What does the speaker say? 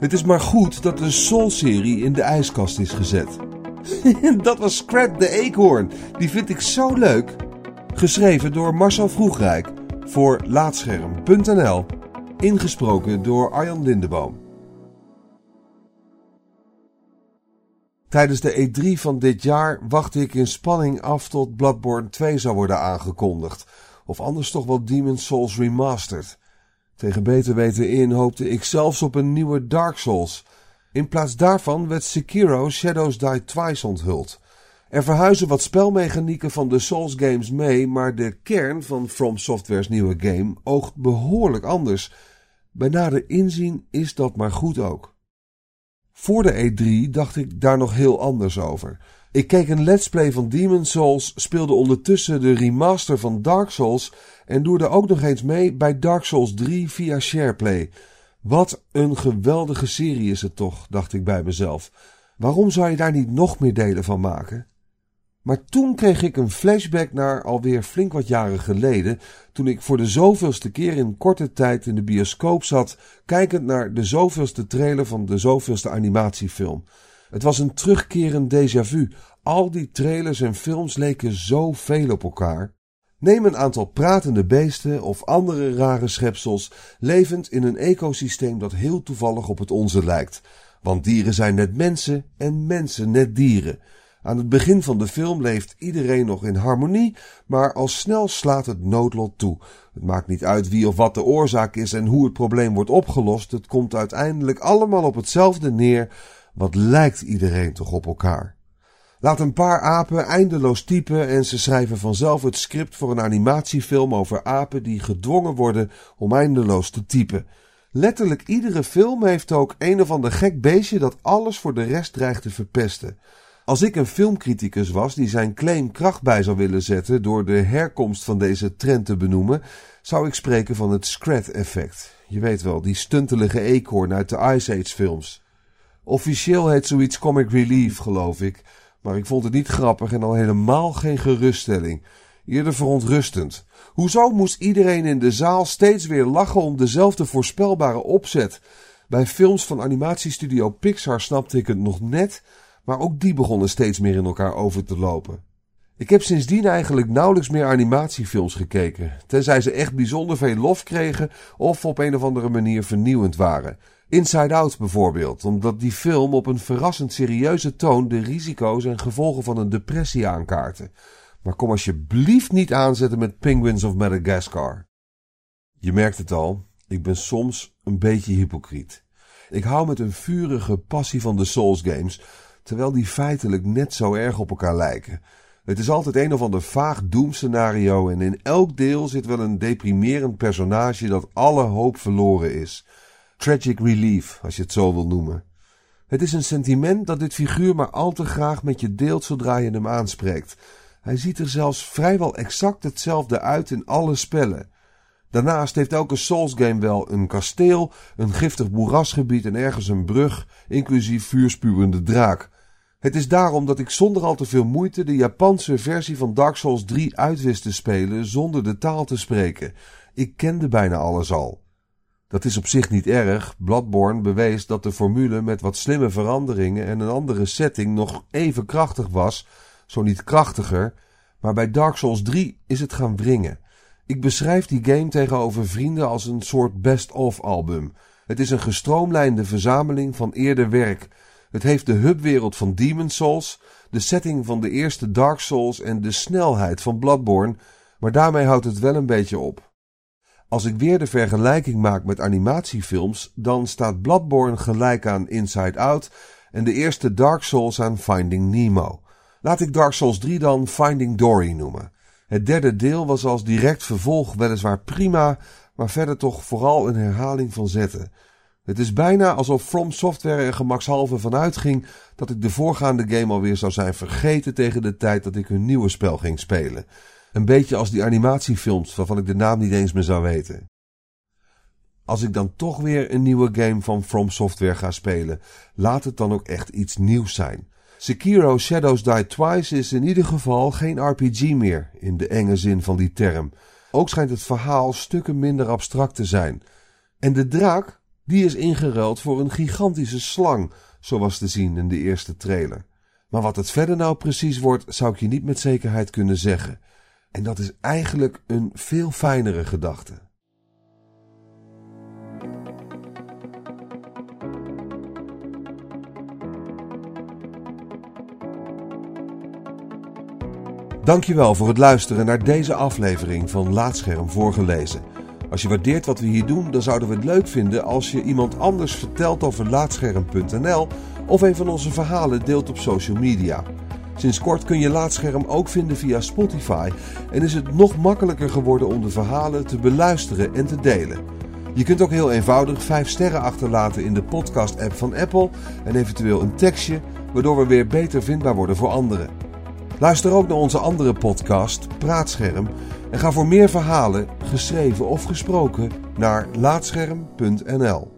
Het is maar goed dat de Soul-serie in de ijskast is gezet. dat was Scrat de Eekhoorn. Die vind ik zo leuk. Geschreven door Marcel Vroegrijk voor Laatscherm.nl. Ingesproken door Arjan Lindeboom. Tijdens de E3 van dit jaar wachtte ik in spanning af tot Bloodborne 2 zou worden aangekondigd. Of anders toch wel Demon's Souls Remastered. Tegen beter weten in hoopte ik zelfs op een nieuwe Dark Souls. In plaats daarvan werd Sekiro Shadows Die Twice onthuld. Er verhuizen wat spelmechanieken van de Souls games mee, maar de kern van From Software's nieuwe game oogt behoorlijk anders. Bij nader inzien is dat maar goed ook. Voor de E3 dacht ik daar nog heel anders over. Ik keek een let's play van Demon's Souls, speelde ondertussen de remaster van Dark Souls en doerde ook nog eens mee bij Dark Souls 3 via SharePlay. Wat een geweldige serie is het toch, dacht ik bij mezelf. Waarom zou je daar niet nog meer delen van maken? Maar toen kreeg ik een flashback naar alweer flink wat jaren geleden, toen ik voor de zoveelste keer in korte tijd in de bioscoop zat, kijkend naar de zoveelste trailer van de zoveelste animatiefilm. Het was een terugkerend déjà vu. Al die trailers en films leken zo veel op elkaar. Neem een aantal pratende beesten of andere rare schepsels, levend in een ecosysteem dat heel toevallig op het onze lijkt. Want dieren zijn net mensen en mensen net dieren. Aan het begin van de film leeft iedereen nog in harmonie, maar al snel slaat het noodlot toe. Het maakt niet uit wie of wat de oorzaak is en hoe het probleem wordt opgelost. Het komt uiteindelijk allemaal op hetzelfde neer. Wat lijkt iedereen toch op elkaar? Laat een paar apen eindeloos typen en ze schrijven vanzelf het script voor een animatiefilm over apen die gedwongen worden om eindeloos te typen. Letterlijk iedere film heeft ook een of ander gek beestje dat alles voor de rest dreigt te verpesten. Als ik een filmcriticus was die zijn claim kracht bij zou willen zetten door de herkomst van deze trend te benoemen, zou ik spreken van het Scrat-effect. Je weet wel, die stuntelige eekhoorn uit de Ice Age films. Officieel heet zoiets comic relief, geloof ik, maar ik vond het niet grappig en al helemaal geen geruststelling. Eerder verontrustend. Hoezo moest iedereen in de zaal steeds weer lachen om dezelfde voorspelbare opzet? Bij films van animatiestudio Pixar snapte ik het nog net, maar ook die begonnen steeds meer in elkaar over te lopen. Ik heb sindsdien eigenlijk nauwelijks meer animatiefilms gekeken, tenzij ze echt bijzonder veel lof kregen of op een of andere manier vernieuwend waren. Inside Out bijvoorbeeld, omdat die film op een verrassend serieuze toon de risico's en gevolgen van een depressie aankaartte. Maar kom alsjeblieft niet aanzetten met Penguins of Madagascar. Je merkt het al, ik ben soms een beetje hypocriet. Ik hou met een vurige passie van de Souls games, terwijl die feitelijk net zo erg op elkaar lijken. Het is altijd een of ander vaag doemscenario en in elk deel zit wel een deprimerend personage dat alle hoop verloren is. Tragic relief, als je het zo wil noemen. Het is een sentiment dat dit figuur maar al te graag met je deelt zodra je hem aanspreekt. Hij ziet er zelfs vrijwel exact hetzelfde uit in alle spellen. Daarnaast heeft elke Souls game wel een kasteel, een giftig moerasgebied en ergens een brug, inclusief vuurspuwende draak. Het is daarom dat ik zonder al te veel moeite de Japanse versie van Dark Souls 3 uitwist te spelen zonder de taal te spreken. Ik kende bijna alles al. Dat is op zich niet erg. Bloodborne bewees dat de formule met wat slimme veranderingen en een andere setting nog even krachtig was, zo niet krachtiger, maar bij Dark Souls 3 is het gaan wringen. Ik beschrijf die game tegenover vrienden als een soort best-of album. Het is een gestroomlijnde verzameling van eerder werk. Het heeft de hubwereld van Demon Souls, de setting van de eerste Dark Souls en de snelheid van Bloodborne, maar daarmee houdt het wel een beetje op. Als ik weer de vergelijking maak met animatiefilms, dan staat Bloodborne gelijk aan Inside Out en de eerste Dark Souls aan Finding Nemo. Laat ik Dark Souls 3 dan Finding Dory noemen. Het derde deel was als direct vervolg weliswaar prima, maar verder toch vooral een herhaling van zetten. Het is bijna alsof From Software er gemakshalve van uitging dat ik de voorgaande game alweer zou zijn vergeten tegen de tijd dat ik hun nieuwe spel ging spelen. Een beetje als die animatiefilms waarvan ik de naam niet eens meer zou weten. Als ik dan toch weer een nieuwe game van From Software ga spelen, laat het dan ook echt iets nieuws zijn. Sekiro Shadows Die Twice is in ieder geval geen RPG meer, in de enge zin van die term. Ook schijnt het verhaal stukken minder abstract te zijn. En de draak, Die is ingeruild voor een gigantische slang, zoals te zien in de eerste trailer. Maar wat het verder nou precies wordt, zou ik je niet met zekerheid kunnen zeggen. En dat is eigenlijk een veel fijnere gedachte. Dankjewel voor het luisteren naar deze aflevering van Laatscherm voorgelezen. Als je waardeert wat we hier doen, dan zouden we het leuk vinden als je iemand anders vertelt over laatscherm.nl of een van onze verhalen deelt op social media. Sinds kort kun je Laatscherm ook vinden via Spotify en is het nog makkelijker geworden om de verhalen te beluisteren en te delen. Je kunt ook heel eenvoudig 5 sterren achterlaten in de podcast-app van Apple en eventueel een tekstje, waardoor we weer beter vindbaar worden voor anderen. Luister ook naar onze andere podcast, Praatscherm, en ga voor meer verhalen, geschreven of gesproken, naar laatscherm.nl.